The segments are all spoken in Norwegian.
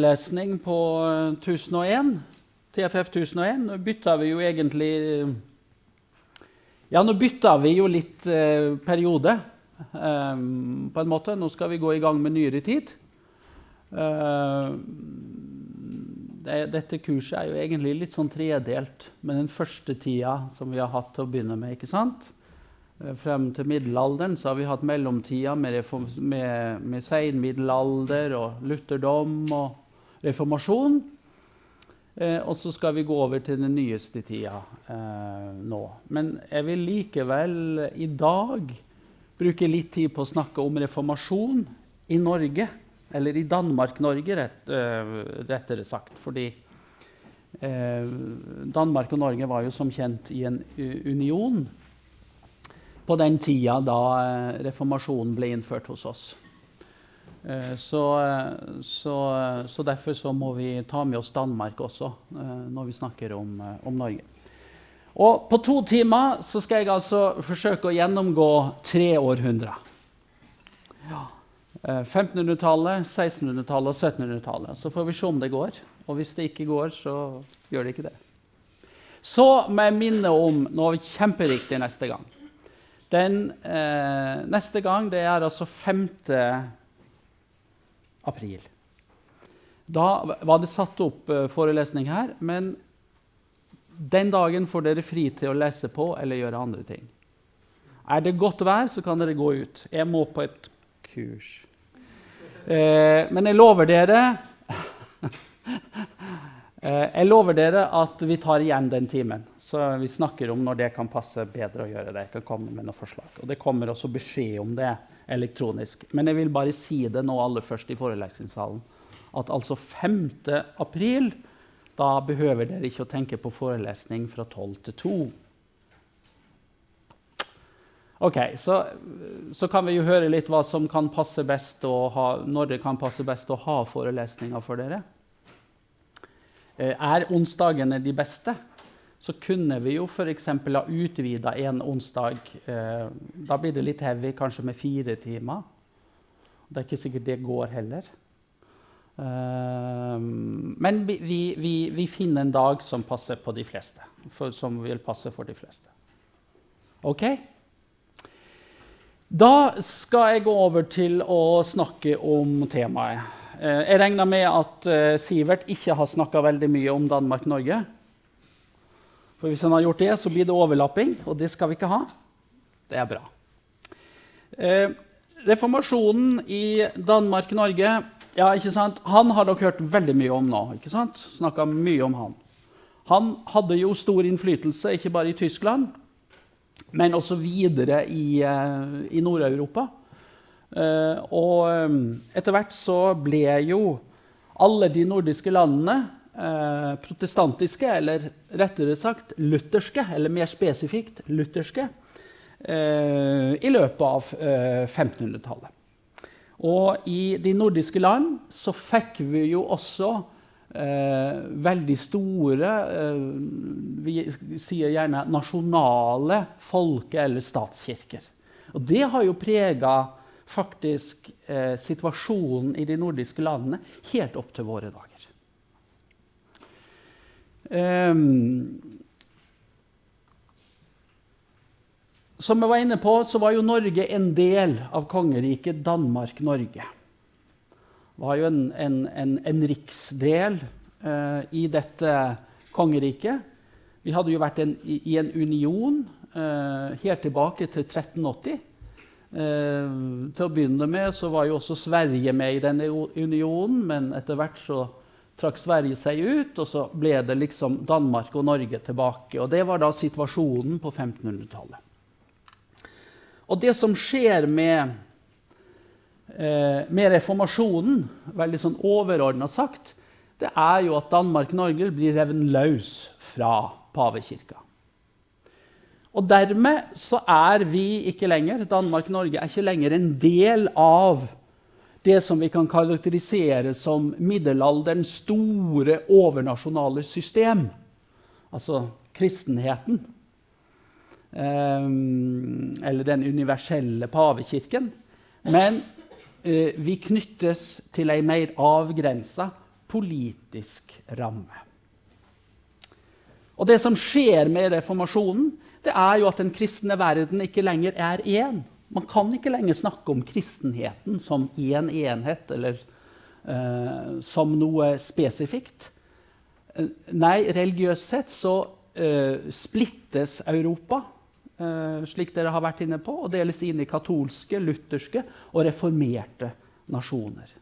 lesning på 1001, TFF 1001. Nå bytta vi jo egentlig Ja, nå bytta vi jo litt eh, periode, eh, på en måte. Nå skal vi gå i gang med nyere tid. Eh, det, dette kurset er jo egentlig litt sånn tredelt med den første tida som vi har hatt til å begynne med. ikke sant? Eh, frem til middelalderen så har vi hatt mellomtida med, med, med seinmiddelalder og lutherdom og reformasjon. Eh, og så skal vi gå over til den nyeste tida eh, nå. Men jeg vil likevel i dag bruke litt tid på å snakke om reformasjon i Norge. Eller i Danmark-Norge, rett, øh, rettere sagt. Fordi eh, Danmark og Norge var jo som kjent i en union på den tida da eh, reformasjonen ble innført hos oss. Eh, så, så, så, derfor så må vi ta med oss Danmark også eh, når vi snakker om, om, Norge. Og på to timer så skal jeg altså forsøke å gjennomgå tre århundrer. Ja. 1500-tallet, 1600-tallet og 1700-tallet. Så får vi se om det går. Og hvis det ikke går, så gjør det ikke det. Så må jeg minne om noe kjemperiktig neste gang. Den eh, neste gang det er altså 5. april. Da var det satt opp eh, forelesning her, men den dagen får dere fri til å lese på eller gjøre andre ting. Er det godt vær, så kan dere gå ut. Jeg må på et kurs. Eh, men jeg lover dere Eh, jeg lover dere at vi tar igjen den timen. Så vi snakker om når det kan passe bedre å gjøre det. Jeg kan komme med noen forslag. Og det kommer også beskjed om det elektronisk. Men jeg vil bare si det nå aller først i forelesningssalen. At altså 5. april, da behøver dere ikke å tenke på forelesning fra 12 til 2. Ok, så, så, kan vi jo høre litt hva som kan passe best å ha, når det kan passe best å ha forelesninger for dere. Eh, er onsdagene de beste, så kunne vi jo f.eks. ha utvida en onsdag. Eh, da blir det litt heavy, kanskje med fire timer. Det er ikke sikkert det går heller. Eh, men vi, vi, vi, finner en dag som passer på de fleste. For, som vil passe for de fleste. OK? Da skal jeg gå over til å snakke om temaet. Eh, jeg regner med at Sivert ikke har snakka veldig mye om Danmark-Norge. For Hvis han har gjort det, så blir det overlapping, og det skal vi ikke ha. Det er bra. Eh, reformasjonen i Danmark-Norge ja, ikke sant? Han har dere hørt veldig mye om nå. ikke sant? Snakka mye om han. Han hadde jo stor innflytelse, ikke bare i Tyskland, men også videre i, uh, i Nord-Europa. Uh, og um, etter hvert så ble jo alle de nordiske landene uh, protestantiske, eller rettere sagt lutherske, eller mer spesifikt lutherske, eh, i løpet av 1500-tallet. Og i de nordiske land så fikk vi jo også veldig store Vi sier gjerne nasjonale folke- eller statskirker. Og det har jo prega faktisk eh, situasjonen i de nordiske landene helt opp til våre dager. Um, som jeg var inne på, så var jo Norge en del av kongeriket Danmark-Norge. Det var jo en, en, en, en riksdel uh, i dette kongeriket. Vi hadde jo vært i, i en union uh, helt tilbake til 1380. Eh, til å begynne med så var jo også Sverige med i denne unionen, men etter hvert så trakk Sverige seg ut, og så ble det liksom Danmark og Norge tilbake. Og Det var da situasjonen på 1500-tallet. Og det som skjer med, eh, med reformasjonen, veldig sånn overordna sagt, det er jo at Danmark-Norge blir revet løs fra pavekirka. Og dermed så er vi ikke lenger Danmark-Norge er ikke lenger en del av det som vi kan karakterisere som middelalderens store overnasjonale system. Altså kristenheten. Um, eller den universelle pavekirken. Men uh, vi knyttes til ei mer avgrensa politisk ramme. Og Det som skjer med reformasjonen, det er jo at den kristne verden ikke lenger er én. Man kan ikke lenger snakke om kristenheten som én enhet eller uh, som noe spesifikt. Uh, nei, religiøst sett så uh, splittes Europa, slik dere har vært inne på, og deles inn i katolske, lutherske og reformerte nasjoner.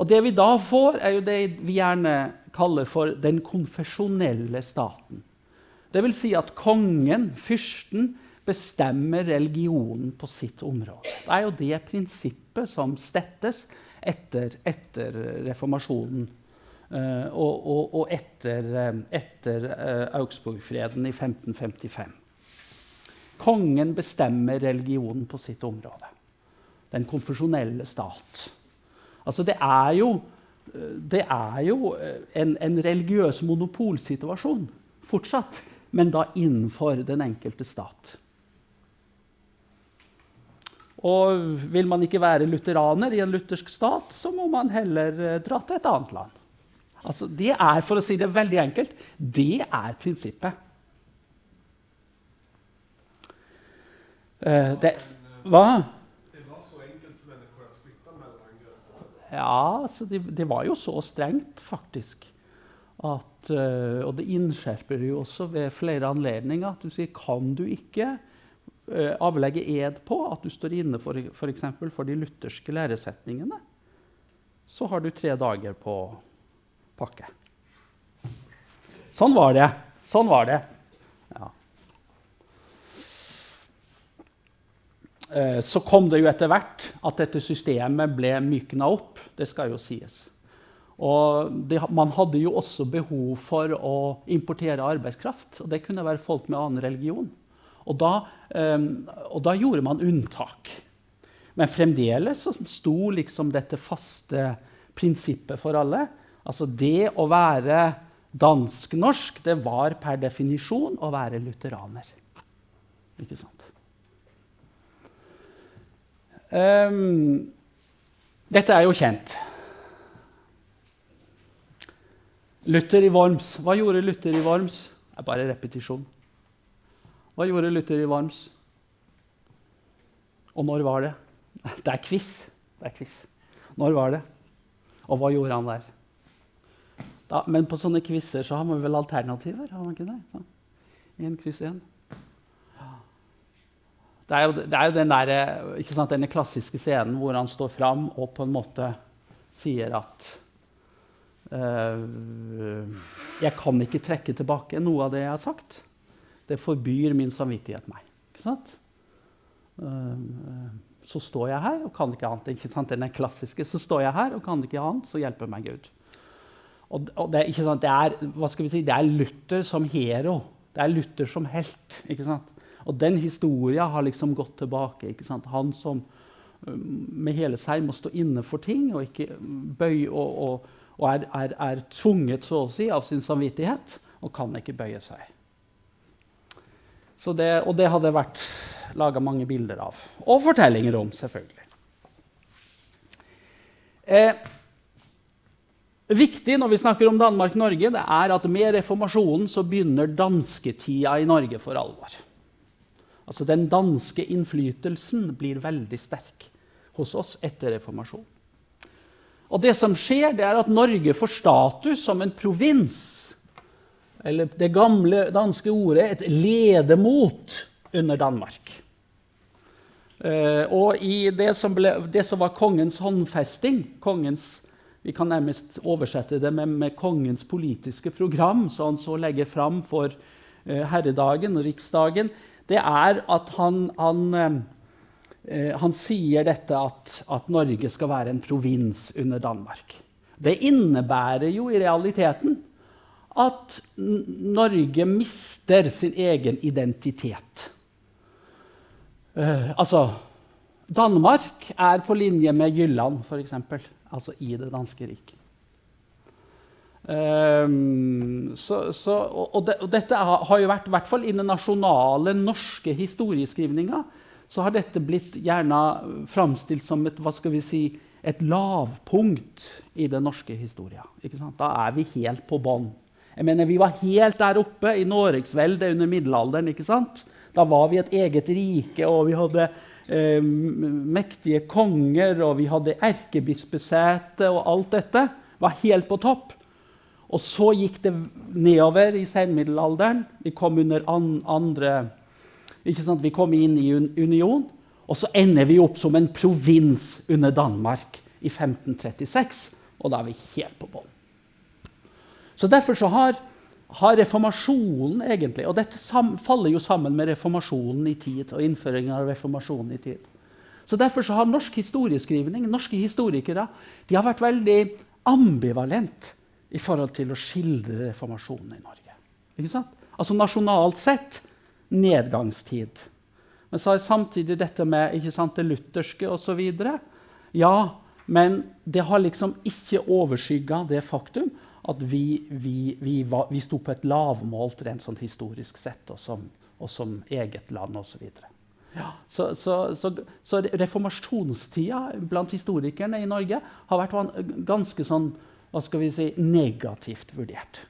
Og det vi da får, er jo det vi gjerne kaller for den konfesjonelle staten. Det vil si at kongen, fyrsten, bestemmer religionen på sitt område. Det er jo det prinsippet som stettes etter, etter reformasjonen. Uh, og, og, og, etter, uh, etter uh, Augsburgfreden i 1555. Kongen bestemmer religionen på sitt område. Den konfesjonelle stat. Altså, det er jo, det er jo en, en religiøs monopolsituasjon fortsatt, men da innenfor den enkelte stat. Og vil man ikke være lutheraner i en luthersk stat, så må man heller eh, dra til et annet land. Altså, det er, for å si det veldig enkelt, det er prinsippet. Uh, det, hva? Ja, altså, det, det, var jo så strengt, faktisk. At, uh, og det innskjerper jo også ved flere anledninger at du sier kan du ikke Eh, avlegge ed på at du står inne for, for, for de lutherske læresetningene, så har du tre dager på pakke. Sånn var det. Sånn var det. Ja. Eh, så kom det jo etter hvert at dette systemet ble mykna opp. Det skal jo sies. Og det, man hadde jo også behov for å importere arbeidskraft. Og det kunne være folk med annen religion. Og da, um, og da, gjorde man unntak. Men fremdeles så sto liksom dette faste prinsippet for alle. Altså det å være dansk-norsk, det var per definisjon å være lutheraner. Ikke sant? Um, dette er jo kjent. Luther i Worms. Hva gjorde Luther i Worms? Det er bare repetisjon. Hva gjorde Luther i Worms? Og når var det? Det er quiz. Det er quiz. Når var det? Og hva gjorde han der? Da, men på sånne quizer så har man vel alternativer? har man ikke det? En kryss igjen. Det er jo, det er jo den der, ikke sant, denne klassiske scenen hvor han står fram og på en måte sier at uh, Jeg kan ikke trekke tilbake noe av det jeg har sagt. Det forbyr min samvittighet meg. Ikke sant? Eh, så står jeg her og kan ikke annet. Ikke sant? Den er klassiske. Så står jeg her og kan ikke annet, så hjelper meg Gud. Og, det, det, er, si, det, er, Luther som hero. Det er Luther som helt. ikke sant? Og den historia har liksom gått tilbake. ikke sant? Han som eh, med hele seg må stå inne for ting og ikke bøye og, og, og er, er, er, tvunget så å si, av sin samvittighet og kan ikke bøye seg. Det, og det hadde vært laga mange bilder av. Og fortellinger om, selvfølgelig. Eh, viktig når vi snakker om Danmark-Norge, det er at med reformasjonen så begynner dansketida i Norge for alvor. Altså Den danske innflytelsen blir veldig sterk hos oss etter reformasjonen. Og det som skjer, det er at Norge får status som en provins eller det gamle danske ordet, et ledemot under Danmark. Uh, og i det som, ble, det som, var kongens håndfesting kongens, Vi kan nærmest oversette det med, med kongens politiske program, som han så legger fram for uh, herredagen og riksdagen. Det er at han, han, uh, han sier dette at, at Norge skal være en provins under Danmark. Det innebærer jo i realiteten at Norge mister sin egen identitet. Uh, altså Danmark er på linje med Jylland, f.eks. Altså i det danske riket. Um, så, så, og, det, og, dette har jo vært, i hvert fall i den nasjonale norske historieskrivninga, så har dette blitt gjerne framstilt som et hva skal vi si, et lavpunkt i den norske historien. Da er vi helt på bånn. Jeg mener, Vi var helt der oppe i Norgesveldet under middelalderen. ikke sant? Da var vi et eget rike, og vi hadde eh, mektige konger, og vi hadde erkebispesete, og alt dette var helt på topp. Og så gikk det nedover i senmiddelalderen. Vi kom under an, andre ikke sant? Vi kom inn i un union. Og så ender vi opp som en provins under Danmark i 1536. Og da er vi helt på bånn. Så derfor så har, har, reformasjonen egentlig Og dette sam, faller jo sammen med reformasjonen i tid. og innføringen av reformasjonen i tid. Så derfor så har norsk historieskrivning, norske historikere de har vært veldig ambivalent i forhold til å skildre reformasjonen i Norge. Ikke sant? Altså Nasjonalt sett nedgangstid. Men så har samtidig dette med ikke sant, det lutherske osv. Ja, men det har liksom ikke overskygga det faktum at vi, vi, vi, var, vi sto på et lavmålt rent sånn historisk sett, og som, og som eget land osv. Ja, så, så, så, så, reformasjonstida blant historikerne i Norge har vært ganske sånn, hva skal vi si, negativt vurdert.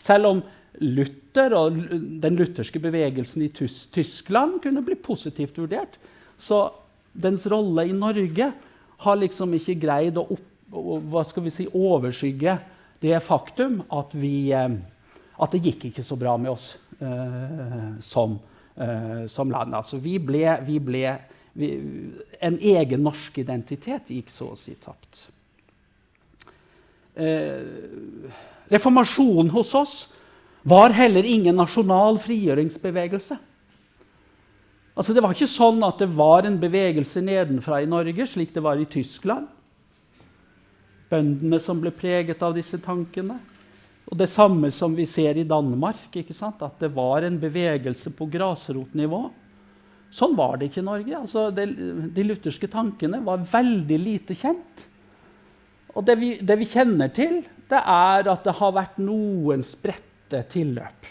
Selv om Luther og den lutherske bevegelsen i Tyskland kunne bli positivt vurdert, så dens rolle i Norge har liksom ikke greid å opp, hva skal vi si, overskygge det faktum at, vi, eh, at det gikk ikke så bra med oss uh, som, uh, som, land. Altså, vi ble, vi ble vi, En egen norsk identitet gikk så å si tapt. Reformasjonen hos oss var heller ingen nasjonal frigjøringsbevegelse. Altså, det var ikke sånn at det var en bevegelse nedenfra i Norge, slik det var i Tyskland bøndene som ble preget av disse tankene. Og det samme som vi ser i Danmark, at det var en bevegelse på grasrotnivå. Sånn var det ikke i Norge. Altså, det, de lutherske tankene var veldig lite kjent. Og det vi, det vi, kjenner til, det er at det har vært noen spredte tilløp.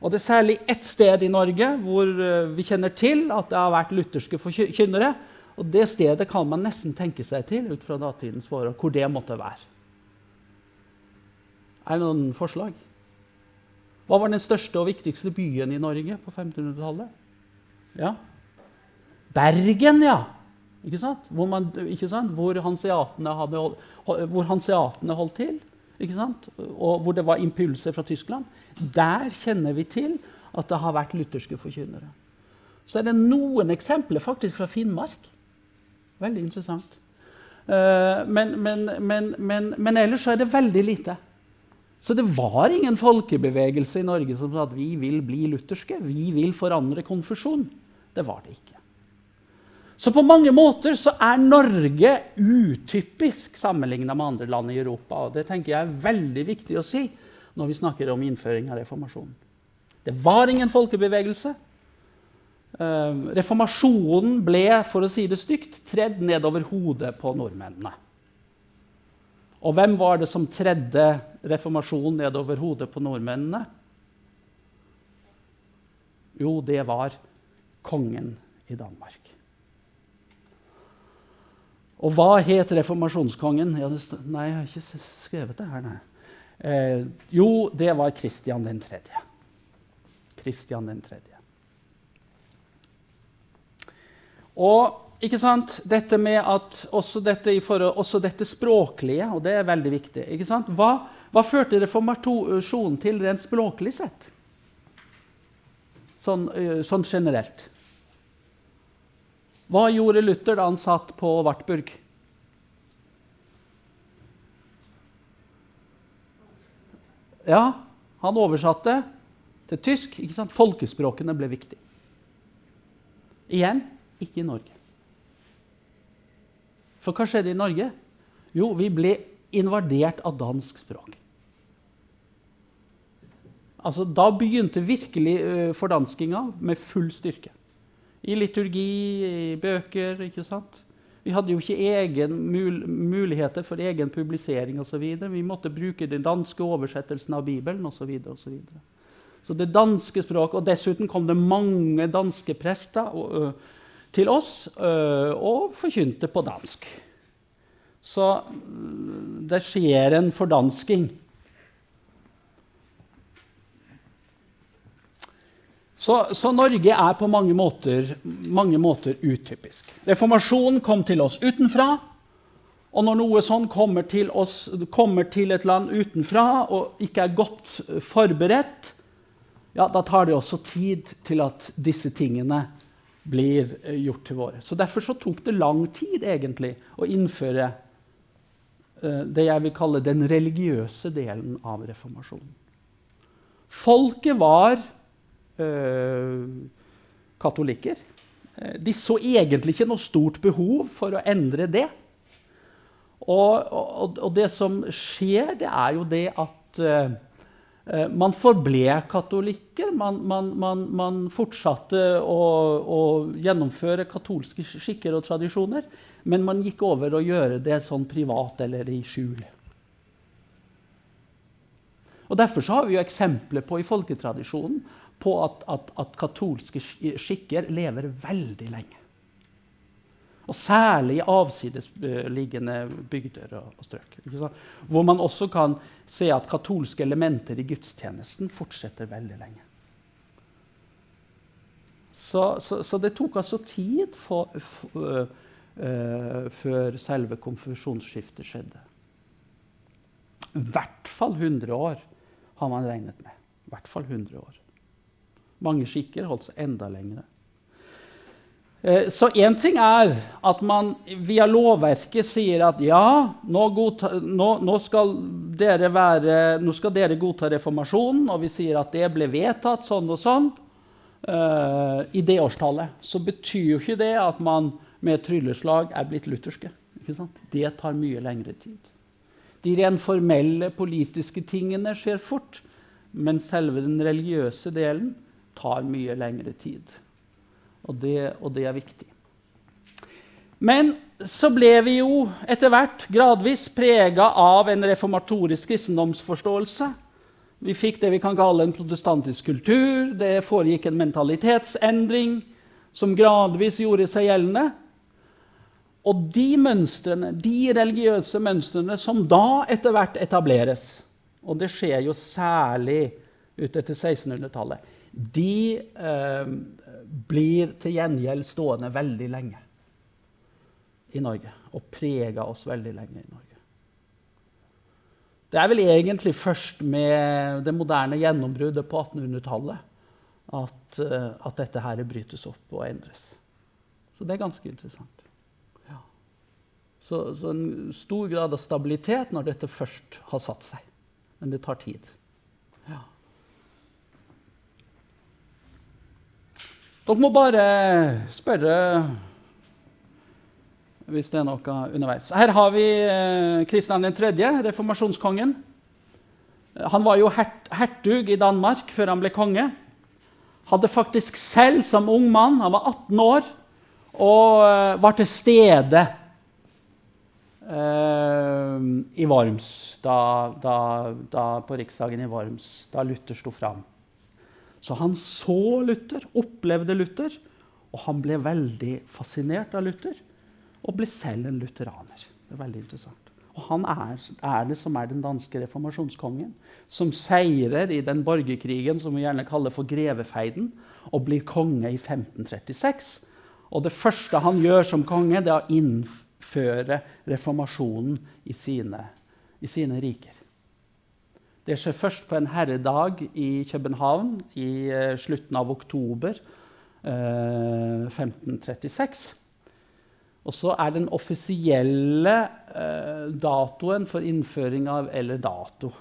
Og det er særlig ett sted i Norge hvor eh, vi kjenner til at det har vært lutherske forkynnere. Og det stedet kan man nesten tenke seg til ut fra datidens forhold, hvor det måtte være. Er det noen forslag? Hva var den største og viktigste byen i Norge på 1500-tallet? Ja. Bergen, ja. Ikke sant? Hvor, man, ikke sant? hvor hanseatene, holdt, hvor hanseatene holdt til. Ikke sant? Og hvor det var impulser fra Tyskland. Der kjenner vi til at det har vært lutherske forkynnere. Så er det noen eksempler faktisk fra Finnmark Veldig interessant. Uh, men, men, men, men, ellers er det veldig lite. Så det var ingen folkebevegelse i Norge som sa at vi vil bli lutherske. Vi vil forandre konfusjon. Det var det ikke. Så på mange måter så er Norge utypisk sammenligna med andre land i Europa. og Det tenker jeg er veldig viktig å si når vi snakker om innføring av reformasjonen. Det var ingen folkebevegelse. Ehm, reformasjonen ble for å si det stygt, tredd nedover hodet på nordmennene. Og hvem var det som tredde reformasjonen nedover hodet på nordmennene? Jo, det var kongen i Danmark. Og hva het reformasjonskongen? Ja, det, nei, jeg har ikke skrevet det her. nei. Eh, jo, det var Kristian 3. Kristian 3. Og ikke sant? Dette med at også dette, forhold, også dette språklige, og det er veldig viktig ikke sant? Hva, hva førte reformasjonen til rent språklig sett? Sånn, sånn, generelt. Hva gjorde Luther da han satt på Wartburg? Ja, han oversatte til tysk. ikke sant? Folkespråkene ble viktig. Igjen ikke i Norge. For hva skjedde i Norge? Jo, vi ble invadert av dansk språk. Altså, da begynte virkelig uh, fordanskinga med full styrke. I liturgi, i bøker. ikke sant? Vi hadde jo ikke egen mul muligheter for egen publisering osv. Vi måtte bruke den danske oversettelsen av Bibelen osv. Så, så, så det danske språket, og dessuten kom det mange danske prester. og uh, til oss øh, og forkynte på dansk. Så mm, det skjer en fordansking. Så, så, Norge er på mange måter, mange måter utypisk. Reformasjonen kom til oss utenfra. Og når noe sånn kommer til, oss, kommer til et land utenfra og ikke er godt forberedt, ja, da tar det også tid til at disse tingene blir eh, gjort til våre. Så Derfor så tok det lang tid egentlig å innføre uh, det jeg vil kalle den religiøse delen av reformasjonen. Folket var uh, katolikker. De så egentlig ikke noe stort behov for å endre det. Og, og, og det som skjer, det er jo det at uh, man forble katolikker. Man, man, man, man fortsatte å, å, gjennomføre katolske skikker og tradisjoner. Men man gikk over å gjøre det sånn privat eller i skjul. Og Derfor har vi jo eksempler på i folketradisjonen på at, at, at katolske skikker lever veldig lenge. Og særlig i avsidesliggende bygder og, og strøk. Hvor man også kan se at katolske elementer i gudstjenesten fortsetter veldig lenge. Så, så, så det tok altså tid for, for, uh, før selve konfesjonsskiftet skjedde. I hvert fall 100 år har man regnet med. I hvert fall 100 år. Mange skikker holdt seg enda lengre. Eh, så én ting er at man via lovverket sier at ja, nå, godta, nå, nå, skal være, nå, skal dere godta reformasjonen, og vi sier at det ble vedtatt sånn og sånn uh, i det årstallet. Så betyr jo ikke det at man med trylleslag er blitt lutherske. Det tar mye lengre tid. De rent formelle politiske tingene skjer fort, men selve den religiøse delen tar mye lengre tid. Og det, og det er viktig. Men så ble vi jo etter hvert gradvis prega av en reformatorisk kristendomsforståelse. Vi fikk det vi kan kalle en protestantisk kultur. Det foregikk en mentalitetsendring som gradvis gjorde seg gjeldende. Og de mønstrene, de religiøse mønstrene som da etter hvert etableres, og det skjer jo særlig ut etter 1600-tallet, de eh, blir til gjengjeld stående veldig lenge i Norge. Og preger oss veldig lenge i Norge. Det er vel egentlig først med det moderne gjennombruddet på 1800-tallet at, uh, at, dette her brytes opp og endres. Så det er ganske interessant. Ja. Så, så, en stor grad av stabilitet når dette først har satt seg. Men det tar tid. Dere må bare spørre hvis det er noe underveis. Her har vi Kristian eh, 3., reformasjonskongen. Han var jo hert, hertug i Danmark før han ble konge. Hadde faktisk selv som ung mann, han var 18 år, og uh, var til stede eh, i Worms da, da, da, på riksdagen i Worms, da Luther sto fram. Så han så Luther, opplevde Luther, og han ble veldig fascinert av Luther. Og ble selv en lutheraner. Det er veldig interessant. Og han er, er, det som er den danske reformasjonskongen, som seirer i den borgerkrigen som vi gjerne kaller for grevefeiden, og blir konge i 1536. Og det første han gjør som konge, det er å innføre reformasjonen i sine, i sine riker. Det skjer først på en herredag i København i uh, slutten av oktober eh, 1536. Og så er den offisielle eh, datoen for innføring av Eller dato.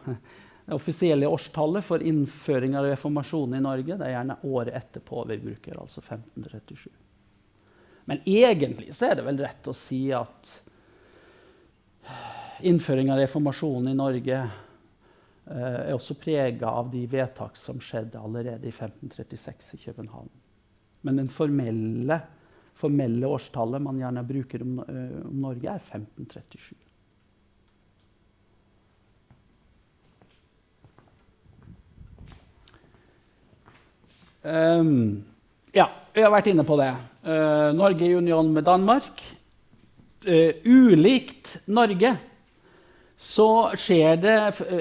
Det offisielle årstallet for innføring av reformasjonen i Norge det er gjerne året etterpå vi bruker, altså 1537. Men egentlig så er det vel rett å si at innføring av reformasjonen i Norge Eh, er også prega av de vedtak som skjedde allerede i 1536 i København. Men det formelle, formelle, årstallet man gjerne bruker om, uh, om Norge, er 1537. Um, ehm, ja, vi har vært inne på det. Uh, Norge i union med Danmark. Uh, ulikt Norge så skjer det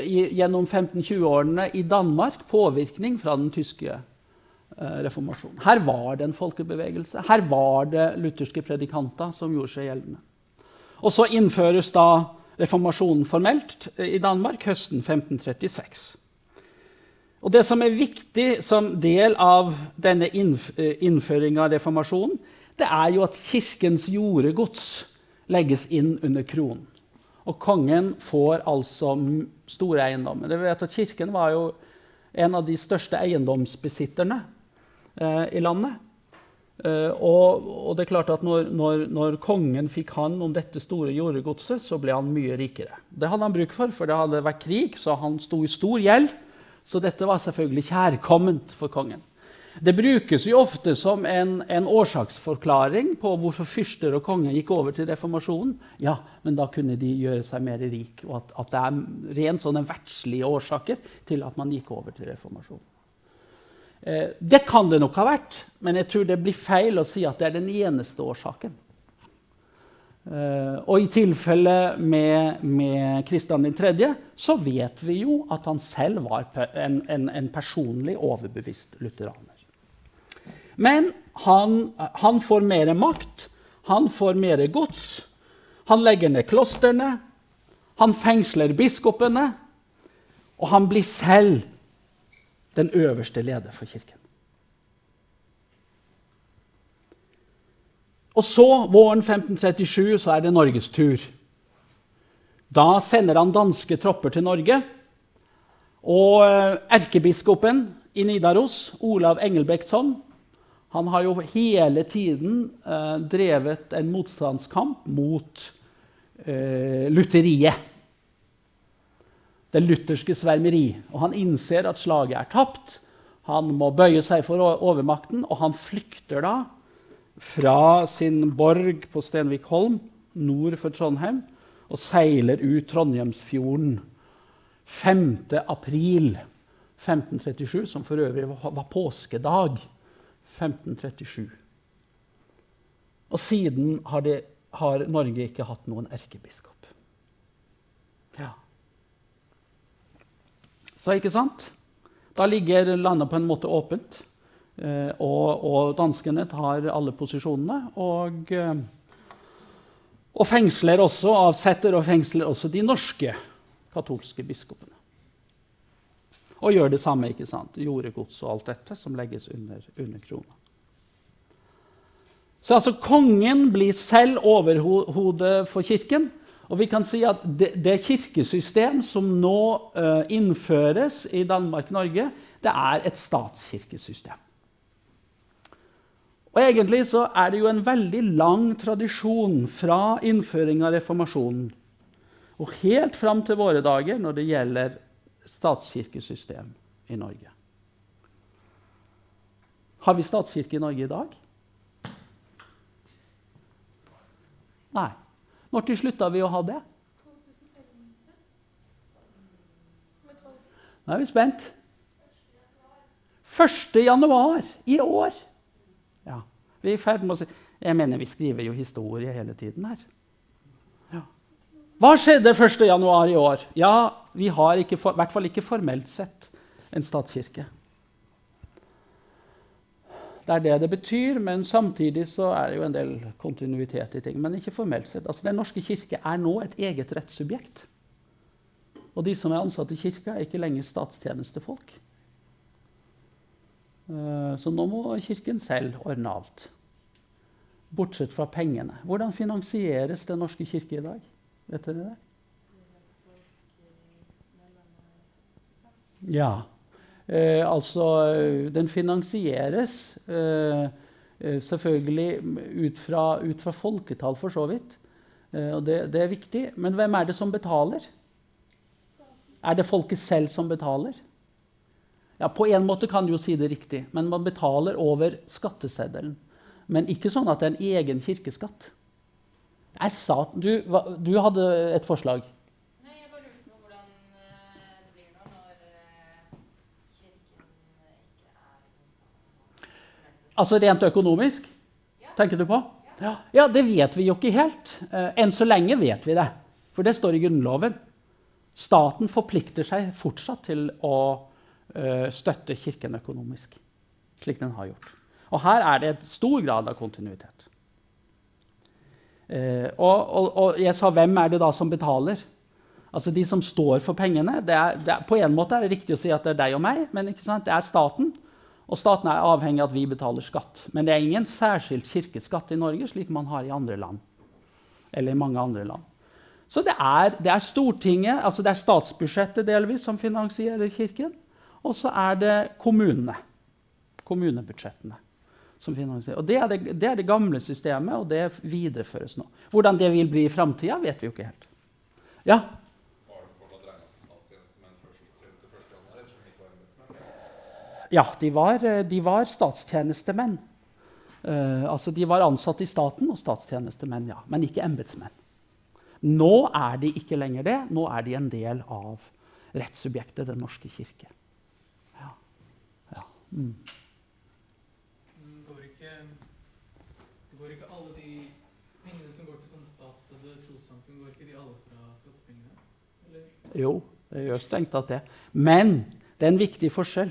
gjennom 15-20-årene i Danmark påvirkning fra den tyske eh, reformasjonen. Her var det en folkebevegelse. Her var det lutherske predikanter som gjorde seg gjeldende. Og så innføres da reformasjonen formelt eh, i Danmark høsten 1536. Og Det som er viktig som del av denne innf innføringa av reformasjonen, det er jo at kirkens jordegods legges inn under kronen. Og kongen får altså store eiendommer. Dere vet at Kirken var jo en av de største eiendomsbesitterne eh, i landet. Eh, og, og det er klart at når, når, når kongen fikk hånd om dette store jordegodset, så ble han mye rikere. Det hadde han bruk for, for det hadde vært krig, så han sto i stor gjeld. Så dette var selvfølgelig kjærkomment for kongen. Det brukes jo ofte som en, en årsaksforklaring på hvorfor fyrster og konger gikk over til reformasjonen. Ja, men da kunne de gjøre seg mer rik, og at, at det er rent sånne verdslige årsaker til at man gikk over til reformasjonen. Eh, det kan det nok ha vært, men jeg tror det blir feil å si at det er den eneste årsaken. Eh, og i tilfelle med, med Kristian 3., så vet vi jo at han selv var en, en, en personlig overbevist lutheraner. Men han, han får mer makt, han får mer gods. Han legger ned klostrene, han fengsler biskopene, og han blir selv den øverste leder for kirken. Og så, våren 1537, så er det Norges tur. Da sender han danske tropper til Norge. Og eh, erkebiskopen i Nidaros, Olav Engelbrektsson, han har jo hele tiden eh, drevet en motstandskamp mot eh, lutheriet. Det lutherske svermeri. Og han innser at slaget er tapt. Han må bøye seg for overmakten, og han flykter da fra sin borg på Stenvikholm nord for Trondheim og seiler ut Trondheimsfjorden 5. april 1537, som for øvrig var påskedag 1537. Og siden har, det, har Norge ikke hatt noen erkebiskop. Ja. Så ikke sant? Da ligger landet på en måte åpent. Eh, og, og danskene tar alle posisjonene. Og, eh, og fengsler også, avsetter og fengsler også de norske katolske biskopene. Og gjør det samme, ikke sant? jordegods og alt dette som legges under, under krona. Så altså kongen blir selv overhodet for kirken. Og vi kan si at det, det kirkesystem som nå uh, innføres i Danmark-Norge, det er et statskirkesystem. Og egentlig så er det jo en veldig lang tradisjon fra innføring av reformasjonen og helt fram til våre dager når det gjelder statskirkesystem i Norge. Har vi statskirke i Norge i dag? Nei. Når slutta vi å ha det? Nå er vi spent. 1. januar i år. Ja, vi er i ferd med å si Jeg mener, vi skriver jo historie hele tiden her. Ja. Hva skjedde 1. januar i år? Ja, vi har ikke, i hvert fall ikke formelt sett en statskirke. Det er det det betyr, men samtidig så er det jo en del kontinuitet i ting. Men ikke formelt sett. Altså, Den norske kirke er nå et eget rettssubjekt. Og de som er ansatt i kirka, er ikke lenger statstjenestefolk. Eh, Så nå må Kirken selv ordne alt. Bortsett fra pengene. Hvordan finansieres Den norske kirke i dag? Vet dere det? Ja. Eh, altså, den finansieres eh, eh, selvfølgelig ut fra, ut fra folketall, for så vidt. Eh, og det, det er viktig. Men hvem er det som betaler? Er det folket selv som betaler? Ja, På en måte kan du jo si det riktig, men man betaler over skatteseddelen. Men ikke sånn at det er en egen kirkeskatt. Du, du hadde et forslag. Nei, jeg bare lurte på hvordan eh, det blir nå når eh, kirken eh, ikke er i stand. Altså rent økonomisk, tenker du på? Ja. Det vet vi jo ikke helt. Eh, enn så lenge vet vi det. For det står i Grunnloven. Staten forplikter seg fortsatt til å eh, støtte Kirken økonomisk, slik den har gjort. Og her er det et stor grad av kontinuitet. Eh, og, og, og, jeg sa hvem er det da som betaler? Altså De som står for pengene. Det er, det er, på en måte er det riktig å si at det er deg og meg, men det er staten. Og staten er avhengig av at vi betaler skatt. Men det er ingen særskilt kirkeskatt i Norge, slik man har i andre land. Eller i mange andre land. Så det er, det er Stortinget, altså det er statsbudsjettet delvis, som finansierer Kirken. Og så er det kommunene. Kommunebudsjettene. som finansierer. Og det er det, det er det, gamle systemet, og det videreføres nå. Hvordan det vil bli i framtida, vet vi jo ikke helt. Ja? Ja, de var, eh, de var statstjenestemenn. Uh, altså De var ansatt i staten og statstjenestemenn, ja, men ikke embetsmenn. Nå er de ikke lenger det. Nå er de en del av rettssubjektet Den norske kirke. Ja. ja. Mm. Går, ikke, går ikke alle de pengene som går til sånn statsstøtte trossamfunn, går ikke de alle fra skattepengene? Eller? Jo, det gjør strengt tatt det. Men det er en viktig forskjell.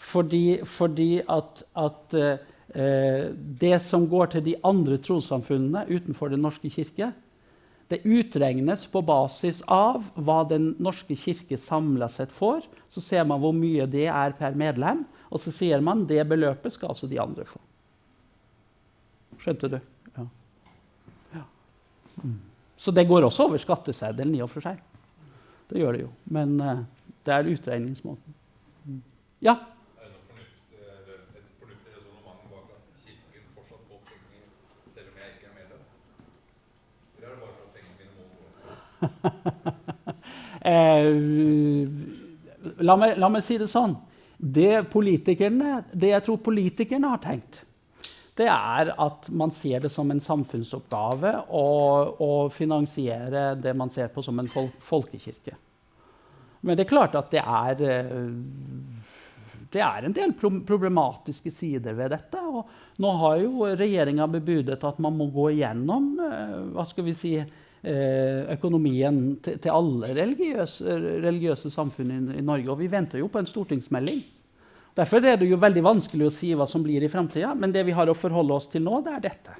Fordi, fordi at, at eh, det som går til de andre trossamfunnene utenfor Den norske kirke, det utregnes på basis av hva Den norske kirke samla sett får. Så ser man hvor mye det er per medlem, og så sier man det beløpet skal altså de andre få. Skjønte du? Ja. ja. Mm. Så det går også over skatteseddelen i og for seg. Det gjør det jo. Men uh, det er utregningsmåten. Mm. Ja? la, meg, la, meg, si det sånn. Det, det jeg tror politikerne har tenkt, det er at man ser det som en samfunnsoppgave å, å finansiere det man ser på som en fol folkekirke. Men det er klart at det er eh, det er en del problematiske sider ved dette. og Nå har jo regjeringa bebudet at man må gå igjennom eh, hva skal vi si, Eh, økonomien til, til alle religiøse, religiøse samfunn i, i, Norge. Og vi venter jo på en stortingsmelding. Derfor er det jo veldig vanskelig å si hva som blir i framtida. Men det vi har å forholde oss til nå, det er dette.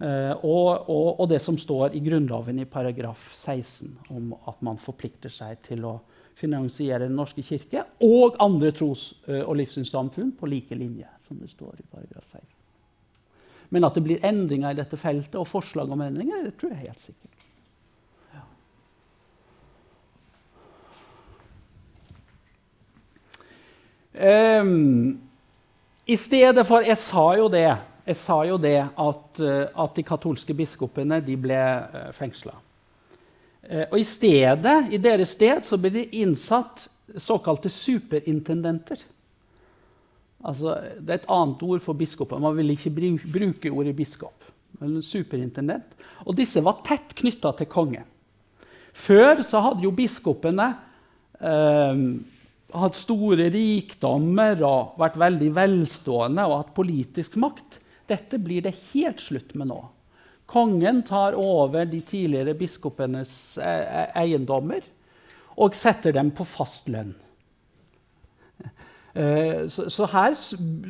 Uh, og, og, og, det som står i Grunnloven i paragraf 16 om at man forplikter seg til å finansiere Den norske kirke og andre tros- uh, og livssynssamfunn på like linje. som det står i paragraf 16. Men at det blir endringer i dette feltet, og forslag om endringer, det tror jeg helt sikkert. Um, I stedet for Jeg sa jo det, sa jo det at, uh, at de katolske biskopene de ble eh, fengsla. Eh, og i stedet, i deres sted så ble de innsatt såkalte superintendenter. Altså, det er et annet ord for biskoper. Man vil ikke bruke ordet biskop. Men superintendent. Og disse var tett knytta til kongen. Før så hadde jo biskopene eh, hatt store rikdommer og vært veldig velstående og hatt politisk makt. Dette blir det helt slutt med nå. Kongen tar over de tidligere biskopenes eh, e-, eiendommer og setter dem på fast lønn. Eh, så, her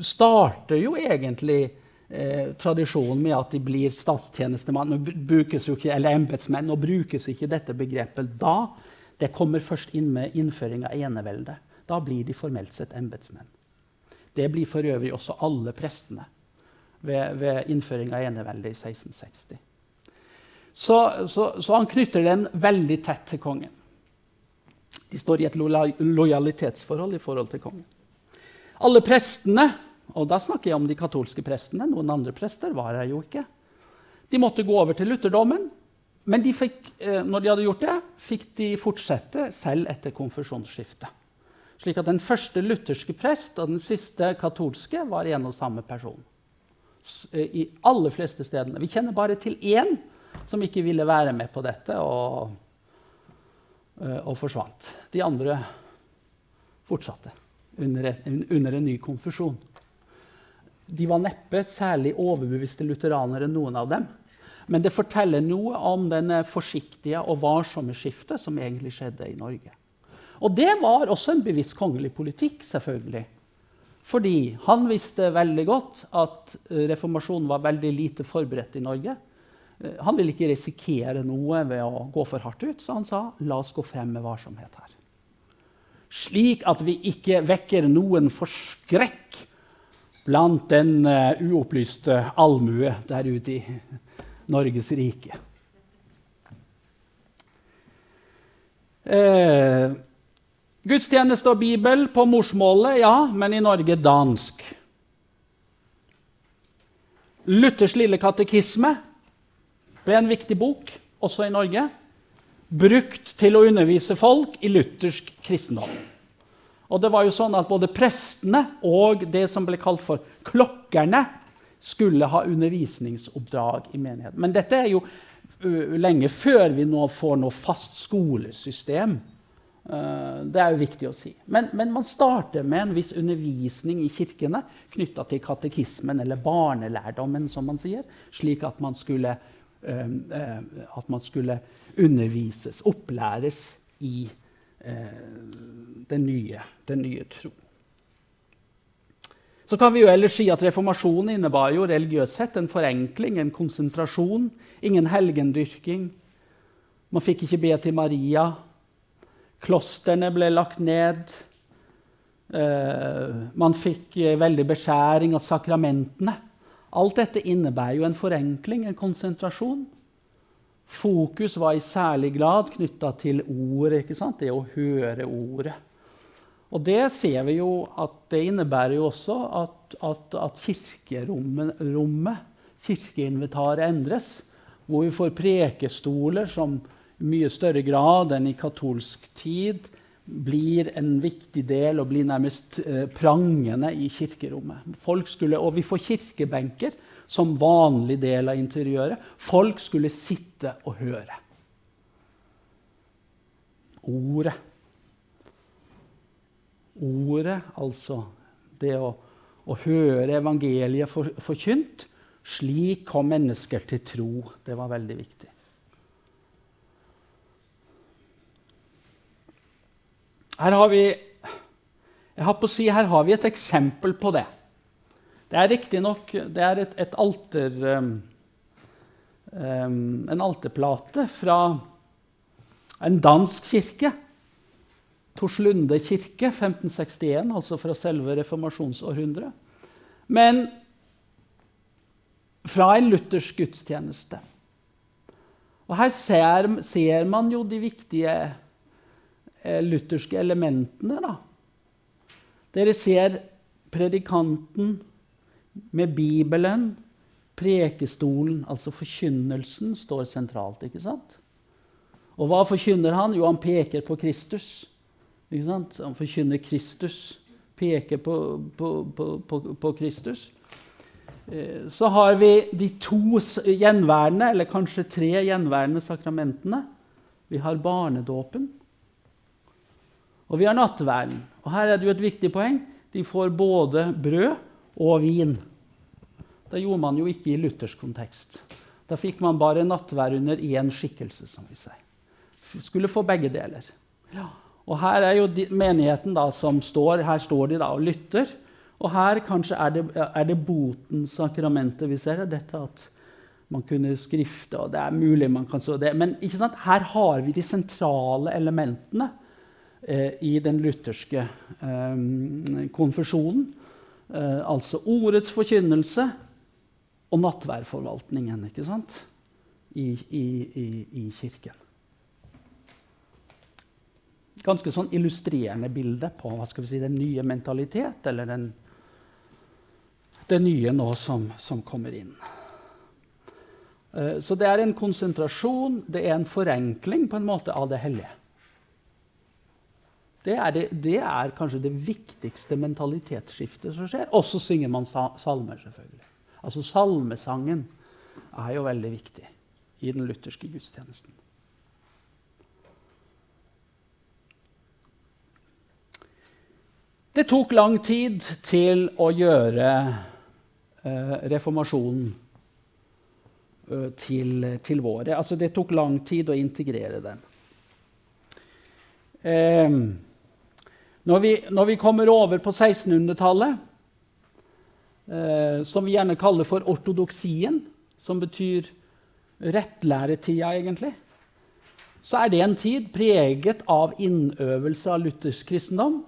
starter jo egentlig eh, tradisjonen med at de blir statstjenestemann eller embetsmenn. Nå brukes ikke dette begrepet da. Det kommer først inn med innføring av enevelde. Da blir de formelt sett embetsmenn. Det blir for øvrig også alle prestene ved, ved innføring av eneveldet i 1660. Så, så, så, han knytter den veldig tett til kongen. De står i et lojalitetsforhold i forhold til kongen. Alle prestene, og da snakker jeg om de katolske prestene, noen andre prester var her jo ikke, de måtte gå over til lutherdommen. Men de fikk, eh, når de hadde gjort det, fikk de fortsette selv etter konfesjonsskiftet. Slik at den første lutherske prest og den siste katolske var en og samme person. Eh, I aller fleste stedene. Vi kjenner bare til én som ikke ville være med på dette, og, eh, og forsvant. De andre fortsatte under, under en ny konfusjon. de var neppe særlig overbeviste lutheranere, noen av dem. Men det forteller noe om denne forsiktige og varsomme skiftet som egentlig skjedde i Norge. Og det var også en bevisst kongelig politikk, selvfølgelig. Fordi han visste veldig godt at eh, reformasjonen var veldig lite forberedt i Norge. Eh, Han ville ikke risikere noe ved å gå for hardt ut, så han sa la oss gå frem med varsomhet her. Slik at vi ikke vekker noen forskrekk blant den eh, uopplyste allmue der ute i Norges rike. Eh, gudstjeneste og Bibel på morsmålet, ja, men i Norge dansk. Luthers lille katekisme ble en viktig bok, også i Norge. Brukt til å undervise folk i luthersk kristendom. Og det var jo sånn at Både prestene og det som ble kalt for klokkerne, skulle ha undervisningsoppdrag i menigheten. Men dette er jo lenge før vi nå får noe fast skolesystem. Uh, det er jo viktig å si. Men, men, man starter med en viss undervisning i kirkene knytta til katekismen, eller barnelærdommen, som man sier, slik at man skulle, uh, at man skulle undervises, opplæres i den nye, nye tro. Så kan vi jo ellers si at Reformasjonen innebar jo religiøst sett en forenkling, en konsentrasjon. Ingen helgendyrking. Man fikk ikke be til Maria. Klostrene ble lagt ned. Uh, man fikk uh, veldig beskjæring av sakramentene. Alt dette innebærer jo en forenkling, en konsentrasjon. Fokus var i særlig grad knytta til ordet, det å høre ordet. Og det ser vi jo at det innebærer jo også at, at, at kirkerommet, kirkeinventaret, endres. Hvor vi får prekestoler som mye større grad enn i katolsk tid blir en viktig del og blir nærmest eh, prangende i kirkerommet. Skulle, og vi får kirkebenker som vanlig del av interiøret. Folk skulle sitte og høre. Ordet ordet, altså det å, å høre evangeliet for, forkynt. Slik kom mennesker til tro. Det var veldig viktig. Her har vi jeg har på å si, her har vi et eksempel på det. Det er riktignok et, et alter, um, um, en alterplate fra en dansk kirke Torslunde kirke, 1561, altså fra selve reformasjonsårhundret. Men fra en luthersk gudstjeneste. Og her ser, ser man jo de viktige lutherske elementene. Da. Dere ser predikanten med Bibelen, prekestolen, altså forkynnelsen, står sentralt. ikke sant? Og hva forkynner han? Jo, han peker på Kristus. Han forkynner Kristus, peker på, på, på, på, Kristus. Eh, så har vi de to gjenværende, eller kanskje tre gjenværende sakramentene. Vi har barnedåpen, og vi har nattverden. Og her er det jo et viktig poeng. De får både brød og vin. Det gjorde man jo ikke i luthersk kontekst. Da fikk man bare nattverd under én skikkelse, som vi sier. Skulle få begge deler. Og her er jo de, menigheten da, som står, her står de da og lytter. Og her kanskje er det, er det botens sakramentet vi ser. Dette at man kunne skrifte, og det er mulig man kan så det. Men her har vi de sentrale elementene i den lutherske eh, konfesjonen. Eh, altså ordets forkynnelse og nattværforvaltningen ikke sant? I, i, i, i kirken ganske sånn illustrerende bilde på hva skal vi si, den nye mentalitet, eller den, det nye nå som, som kommer inn. Så det er en konsentrasjon, det er en forenkling på en måte av det hellige. Det er, det, det er kanskje det viktigste mentalitetsskiftet som skjer. Og så synger man salmer, selvfølgelig. Altså Salmesangen er jo veldig viktig i den lutherske gudstjenesten. Det tok lang tid til å gjøre eh, reformasjonen eh, til, til våre. Altså, det tok lang tid å integrere den. Eh, når, vi, når, vi, kommer over på 1600-tallet, eh, som vi gjerne kaller for ortodoksien, som betyr rettlæretida, egentlig, så er det en tid preget av innøvelse av luthersk kristendom.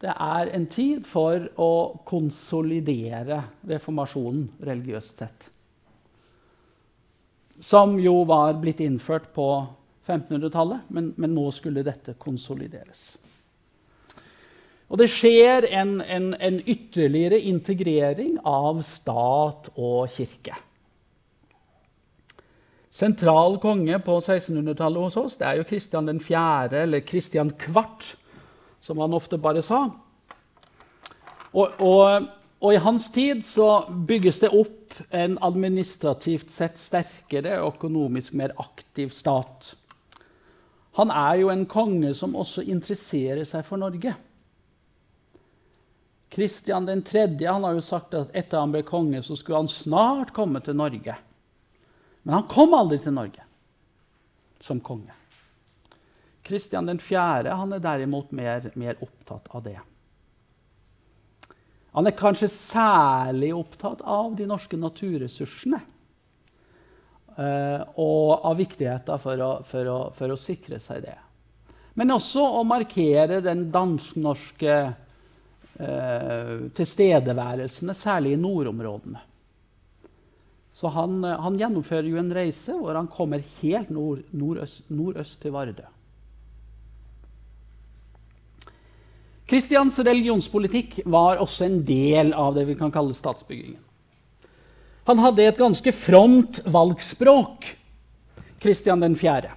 Det er en tid for å konsolidere reformasjonen religiøst sett. Som jo var blitt innført på 1500-tallet, men, men, nå skulle dette konsolideres. Og det skjer en, en, en ytterligere integrering av stat og kirke. Sentral konge på 1600-tallet hos oss det er jo Kristian 4., eller Kristian Kvart, som han ofte bare sa. Og, og, og, i hans tid så bygges det opp en administrativt sett sterkere økonomisk mer aktiv stat. Han er jo en konge som også interesserer seg for Norge. Kristian 3. Han har jo sagt at etter han ble konge, så skulle han snart komme til Norge. Men han kom aldri til Norge som konge. Kristian 4. Han er derimot mer, mer opptatt av det. Han er kanskje særlig opptatt av de norske naturressursene. Uh, og av viktigheten for å, for, å, for å, sikre seg det. Men også å markere den dansk-norske tilstedeværelsene, særlig i nordområdene. Så han, uh, han, gjennomfører jo en reise hvor han kommer helt nord, nordøst, nordøst til Vardø. Kristians religionspolitikk var også en del av det vi kan kalle statsbyggingen. Han hadde et ganske fromt valgspråk, Kristian 4.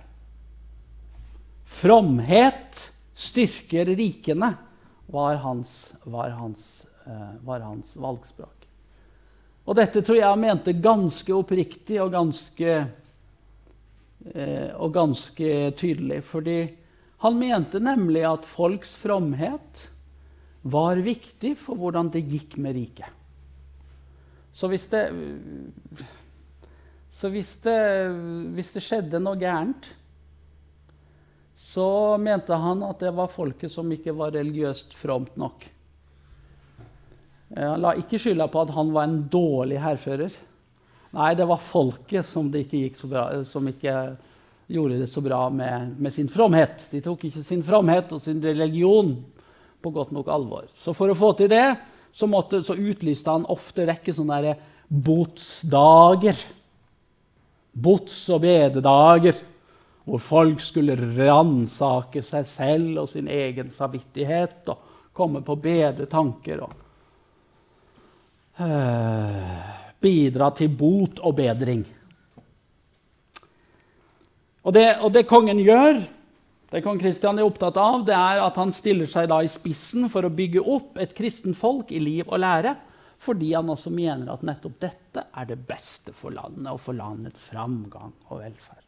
Fromhet styrker rikene, var hans, var hans, uh, var hans valgspråk. Og dette tror jeg han mente ganske oppriktig og ganske, uh, og ganske tydelig. Fordi han mente nemlig at folks fromhet var viktig for hvordan det gikk med riket. Så hvis det Så hvis det, hvis det skjedde noe gærent, så mente han at det var folket som ikke var religiøst fromt nok. Han la ikke skylda på at han var en dårlig hærfører. Nei, det var folket som, ikke bra, som ikke gjorde det så bra med, med, sin fromhet. De tok ikke sin fromhet og sin religion på godt nok alvor. Så for å få til det så, måtte, så utlyste han ofte rekke sånne botsdager. Bots- og bededager. Hvor folk skulle ransake seg selv og sin egen samvittighet og komme på bedre tanker. og øh, Bidra til bot og bedring. Og det, og det kongen gjør det kong Kristian er opptatt av, det er at han stiller seg i spissen for å bygge opp et kristent folk i liv og lære, fordi han også mener at nettopp dette er det beste for landet og for landets framgang og velferd. Eh,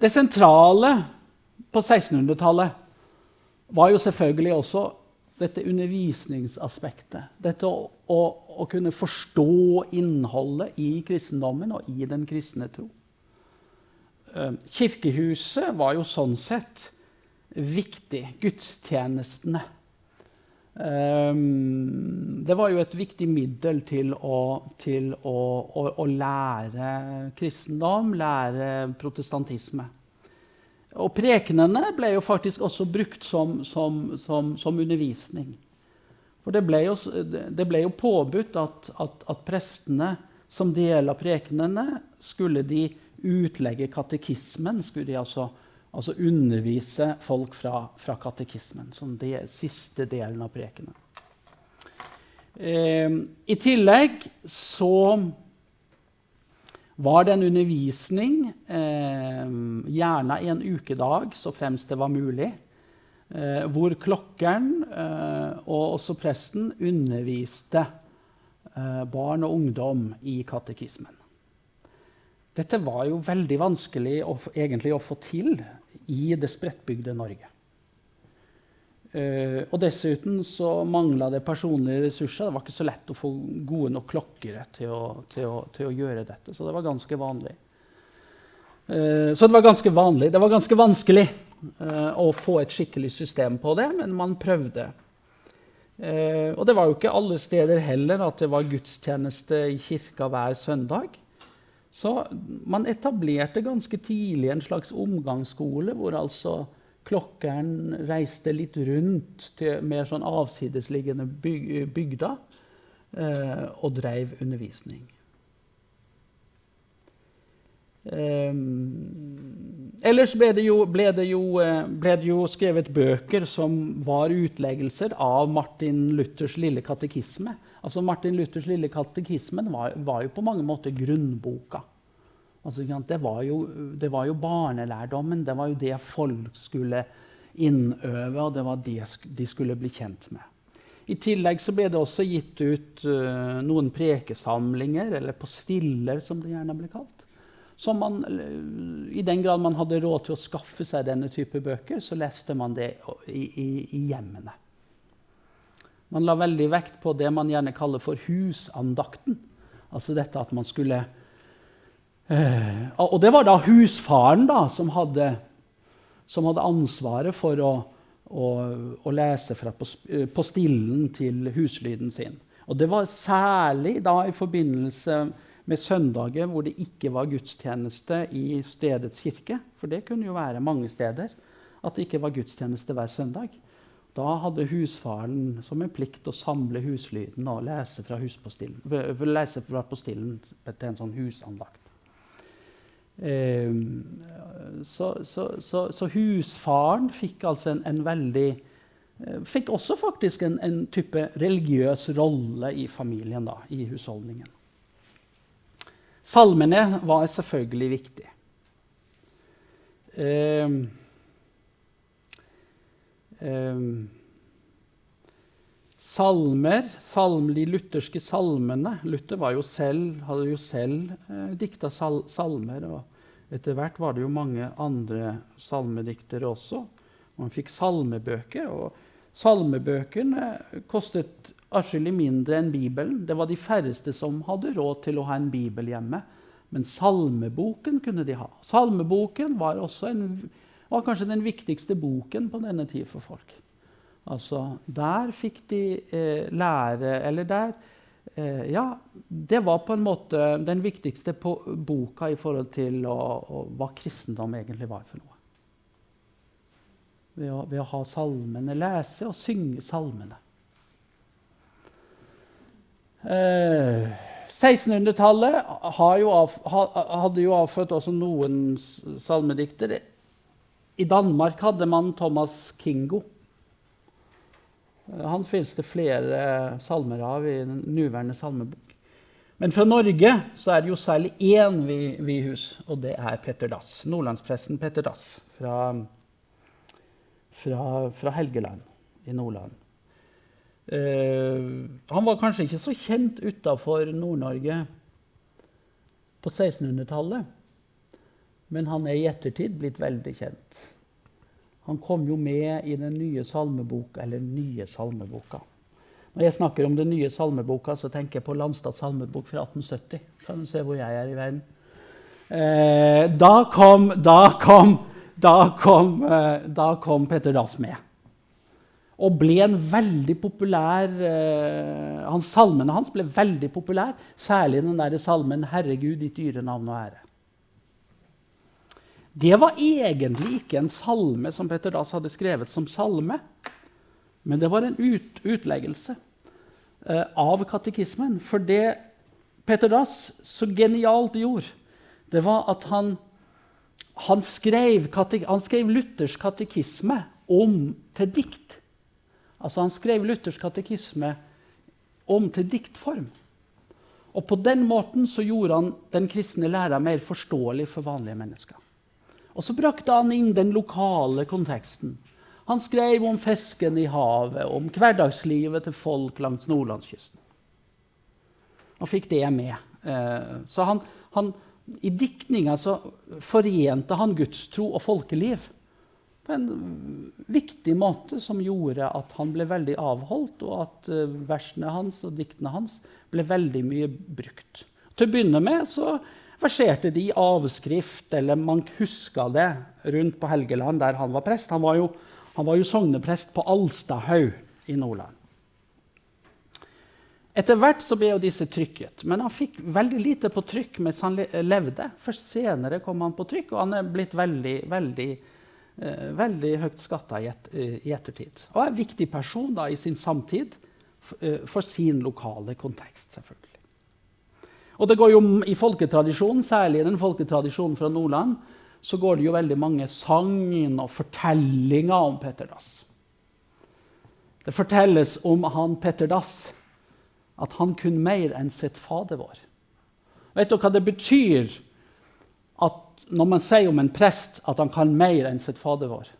det sentrale på 1600-tallet var jo selvfølgelig også dette undervisningsaspektet. Dette å, å, å, kunne forstå innholdet i kristendommen og i den kristne tro. Eh, kirkehuset var jo sånn sett viktig. Gudstjenestene. Eh, det var jo et viktig middel til å, til å, å lære kristendom, lære protestantisme. Og prekenene ble jo faktisk også brukt som, som, som, som undervisning. For det ble jo, det ble jo påbudt at, at, at, prestene som del av prekenene skulle de utlegge katekismen. Skulle de altså, altså undervise folk fra, fra katekismen som det siste delen av prekenen. Eh, I tillegg så var det en undervisning, eh, gjerne en ukedag, så fremst det var mulig, eh, hvor klokkeren eh, og også presten underviste eh, barn og ungdom i katekismen. Dette var jo veldig vanskelig å, egentlig å få til i det spredtbygde Norge. Uh, og dessuten så mangla det personlige ressurser. Det var ikke så lett å få gode nok klokkere til å, til å, til å gjøre dette. Så det var ganske vanlig. Uh, så det var ganske vanlig. Det var ganske vanskelig uh, å få et skikkelig system på det, men man prøvde. Og det var jo ikke alle steder heller at det var gudstjeneste i kirka hver søndag. Så man etablerte ganske tidlig en slags omgangsskole hvor altså klokkeren reiste litt rundt til mer sånn avsidesliggende byg bygder eh, og dreiv undervisning. Um, ellers ble det, jo, ble, det jo, eh, ble det, jo, skrevet bøker som var utleggelser av Martin Luthers lille katekisme. Altså Martin Luthers lille katekismen var, var jo på mange måter grunnboka. Altså, det, var jo, det, var jo, barnelærdommen, det var jo det folk skulle innøve, og det var det de skulle bli kjent med. I tillegg så ble det også gitt ut uh, noen prekesamlinger, eller på stiller, som det gjerne ble kalt. Som man, I den grad man hadde råd til å skaffe seg denne type bøker, så leste man det i, i, i hjemmene. Man la veldig vekt på det man gjerne kaller for husandakten. Altså dette at man skulle eh, Og det var da husfaren da, som, hadde, som hadde ansvaret for å, å, å lese fra postillen til huslyden sin. Og det var særlig da i forbindelse med søndager hvor det ikke var gudstjeneste i stedets kirke. For det kunne jo være mange steder at det ikke var gudstjeneste hver søndag. Da hadde husfaren som en plikt å samle huslyden og lese fra, lese fra postillen til en sånn husandakt. Eh, så, så, så, så, husfaren fikk altså en, en veldig eh, Fikk også faktisk en, en type religiøs rolle i familien, da, i husholdningen. Salmene var selvfølgelig viktige. Um, salmer, salm, de lutherske salmene Luther jo selv, hadde jo selv eh, dikta sal, salmer. og Etter hvert var det jo mange andre salmediktere også. Man fikk salmebøker. og Salmebøkene kostet atskillig mindre enn Bibelen. Det var de færreste som hadde råd til å ha en bibel hjemme. Men salmeboken kunne de ha. Salmeboken var, også en, var kanskje den viktigste boken på denne tid for folk. Altså, der fikk de eh, lære Eller der eh, Ja, det var på en måte den viktigste på, boka i forhold til å, å, hva kristendom egentlig var for noe. Ved å, ved å ha salmene, lese og synge salmene. 1600-tallet eh, hadde jo avfødt også noen salmediktere. I Danmark hadde man Thomas Kingo. Eh, han finnes det flere salmer av i den nåværende salmebok. Men fra Norge så er det jo særlig én vi, vi hus, og det er Petter Dass. Nordlandspresten Petter Dass fra, fra, fra Helgeland i Nordland. Uh, han var kanskje ikke så kjent utafor Nord-Norge på 1600-tallet. Men han er i ettertid blitt veldig kjent. Han kom jo med i den nye salmeboka, eller nye salmeboka. Når jeg snakker om den nye salmeboka, så tenker jeg på Landstad salmebok fra 1870. Kan du se hvor jeg er i verden? Eh, da kom, da kom, da kom, eh, da kom Petter Dass med. Og ble en veldig populær eh, hans, Salmene hans ble veldig populær, særlig den der salmen 'Herregud, ditt dyre navn og ære'. Det var egentlig ikke en salme som Petter Dass hadde skrevet som salme, men det var en ut, utleggelse eh, av katekismen. For det Petter Dass så genialt gjorde, det var at han, han, skrev, han skrev Luthers katekisme om til dikt. Altså Han skrev Luthers katekisme om til diktform. Og På den måten så gjorde han den kristne læra mer forståelig for vanlige mennesker. Og så brakte han inn den lokale konteksten. Han skrev om fisken i havet, om hverdagslivet til folk langs nordlandskysten. Og fikk det med. Eh, så han, han, I diktninga så forente han gudstro og folkeliv på en viktig måte som gjorde at han ble veldig avholdt, og at eh, versene hans og diktene hans ble veldig mye brukt. Til å begynne med så verserte de i avskrift, eller man huska det rundt på Helgeland, der han var prest. Han var jo, han var jo sogneprest på Alstahaug i Nordland. Etter hvert så ble jo disse trykket, men han fikk veldig lite på trykk mens han levde. Først senere kom han på trykk, og han er blitt veldig, veldig, eh, veldig høyt skatta i, et, i ettertid. Og er en viktig person da, i sin samtid f- eh, for sin lokale kontekst, selvfølgelig. Og det går jo I folketradisjonen, særlig i den folketradisjonen fra Nordland, så går det jo veldig mange sagn og fortellinger om Petter Dass. Det fortelles om han Petter Dass at han kunne mer enn sitt Fader vår. Vet du hva det betyr at når man sier om en prest at han kan mer enn sitt Fader vår?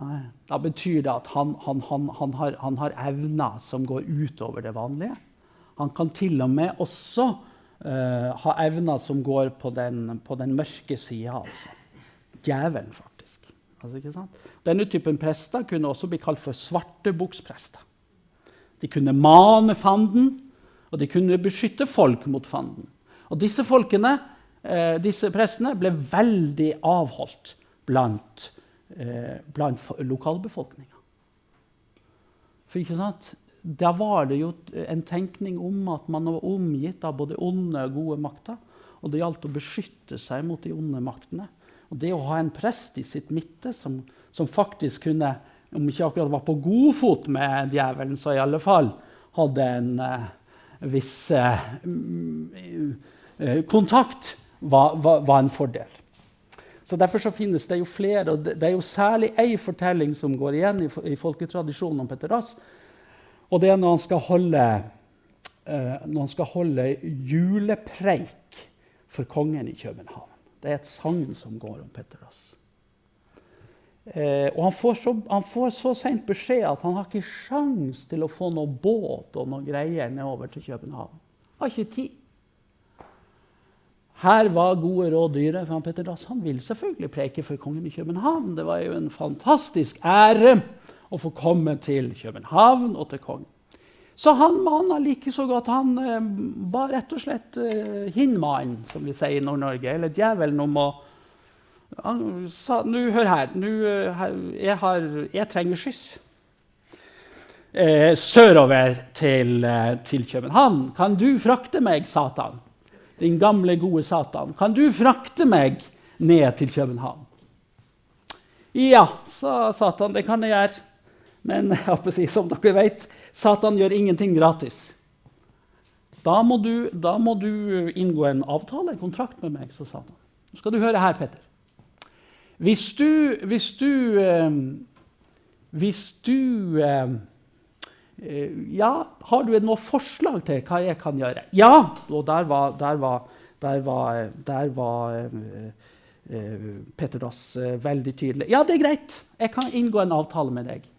Nei, Da betyr det at han, han, han, han har, har evner som går utover det vanlige. Han kan til og med også uh, ha evner som går på den, på den mørke sida, altså. Djevelen, faktisk. Altså? Denne typen prester kunne også bli kalt for svartebuksprester. De kunne mane fanden, og de kunne beskytte folk mot fanden. Og disse folkene, eh, disse prestene ble veldig avholdt blant, eh, blant lokalbefolkninga. For ikke sant? Da var det jo en tenkning om at man var omgitt av både onde og gode makter. Og det gjaldt å beskytte seg mot de onde maktene. Og det å ha en prest i sitt midte som, som faktisk kunne, om ikke akkurat var på god fot med djevelen, så i alle fall hadde en uh, viss uh, eh, kontakt, var, var, var en fordel. Så Derfor så finnes det jo flere, og det er jo særlig ei fortelling som går igjen i, i folketradisjonen om Petter Dass. Og det er når han skal holde, eh, han skal holde julepreik for kongen i København. Det er et sagn som går om Petter Dass. Eh, og han får, så, han så sent beskjed at han har ikke sjans til å få noe båt og noen greier nedover til København. Har ikke tid. Her var gode råd dyre, for han Petter Dass han vil selvfølgelig preke for kongen i København. Det var jo en fantastisk ære å få komme til København og til kongen. Så han manna like så godt. Han eh, ba rett og slett eh, Hinnmannen, som vi sier i Nord-Norge, eller djevelen, om å Han sa nå, hør her, nå, eh, jeg, har, jeg trenger skyss. Eh, sørover til, eh, til København. Kan du frakte meg, Satan? Din gamle, gode Satan. Kan du frakte meg ned til København? Ja, sa Satan, det kan jeg gjøre. Men si, som dere vet, Satan gjør ingenting gratis. Da må, du, da må du inngå en avtale, en kontrakt med meg, sa Satan. Nå skal du høre her, Petter. Hvis du Hvis du, eh, hvis du eh, eh, Ja, har du noe forslag til hva jeg kan gjøre? Ja! Og der var, der var, der var, der var eh, eh, Petter Dass eh, veldig tydelig. Ja, det er greit. Jeg kan inngå en avtale med deg.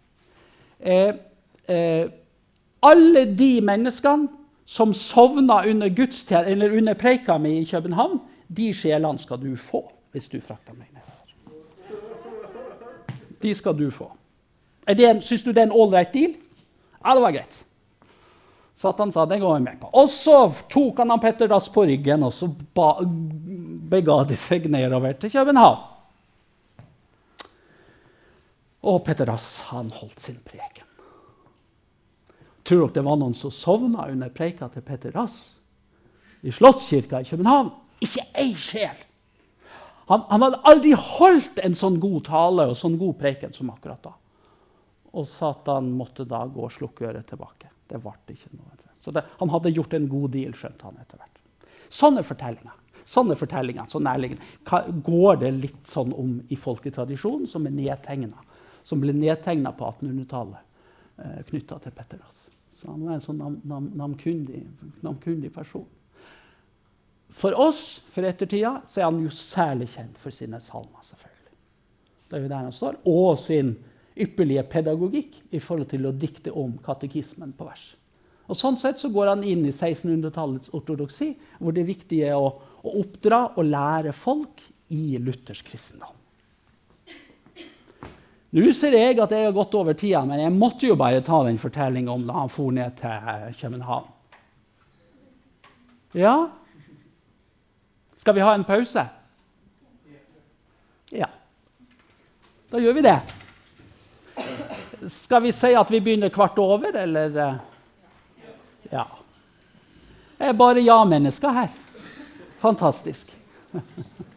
Eh, eh, alle de menneskene som sovna under, eller under preika mi i København, de sjelene skal du få hvis du frakter meg nedover. De skal du få. Syns du det er en ålreit deal? Ja, det var greit. Satan sa det går jeg med på. Og så tok han han Petter Dass på ryggen, og så ba, bega de seg nedover til København. Og Petter Dass han holdt sin preken. Tror dere det var noen som sovna under preika til Petter Dass i Slottskirka i København? Ikke ei sjel! Han, han hadde aldri holdt en sånn god tale og sånn god preken som akkurat da. Og Satan måtte da gå og slukke øret tilbake. Det ble ikke noe. Så det, han hadde gjort en god deal, skjønte han etter hvert. Sånne fortellinger. Sånne fortellinger, så nærliggende. Går det litt sånn om i folketradisjonen som er nedtegna? Som ble nedtegna på 1800-tallet, eh, knytta til Petter Dass. Så han var en sånn nam, nam, namkundig, namkundig person. For oss, for ettertida, så er han jo særlig kjent for sine salmer. selvfølgelig. Det er jo der han står. Og sin ypperlige pedagogikk i forhold til å dikte om katekismen på vers. Og Sånn sett så går han inn i 1600-tallets ortodoksi, hvor det viktige er å, å oppdra og lære folk i luthersk kristendom. Nå ser jeg at jeg har gått over tida, men jeg måtte jo bare ta den fortellinga om da han for ned til København. Ja? Skal vi ha en pause? Ja. Da gjør vi det. Skal vi si at vi begynner kvart over, eller? eh? Ja. Jeg er bare ja-mennesker her. Fantastisk.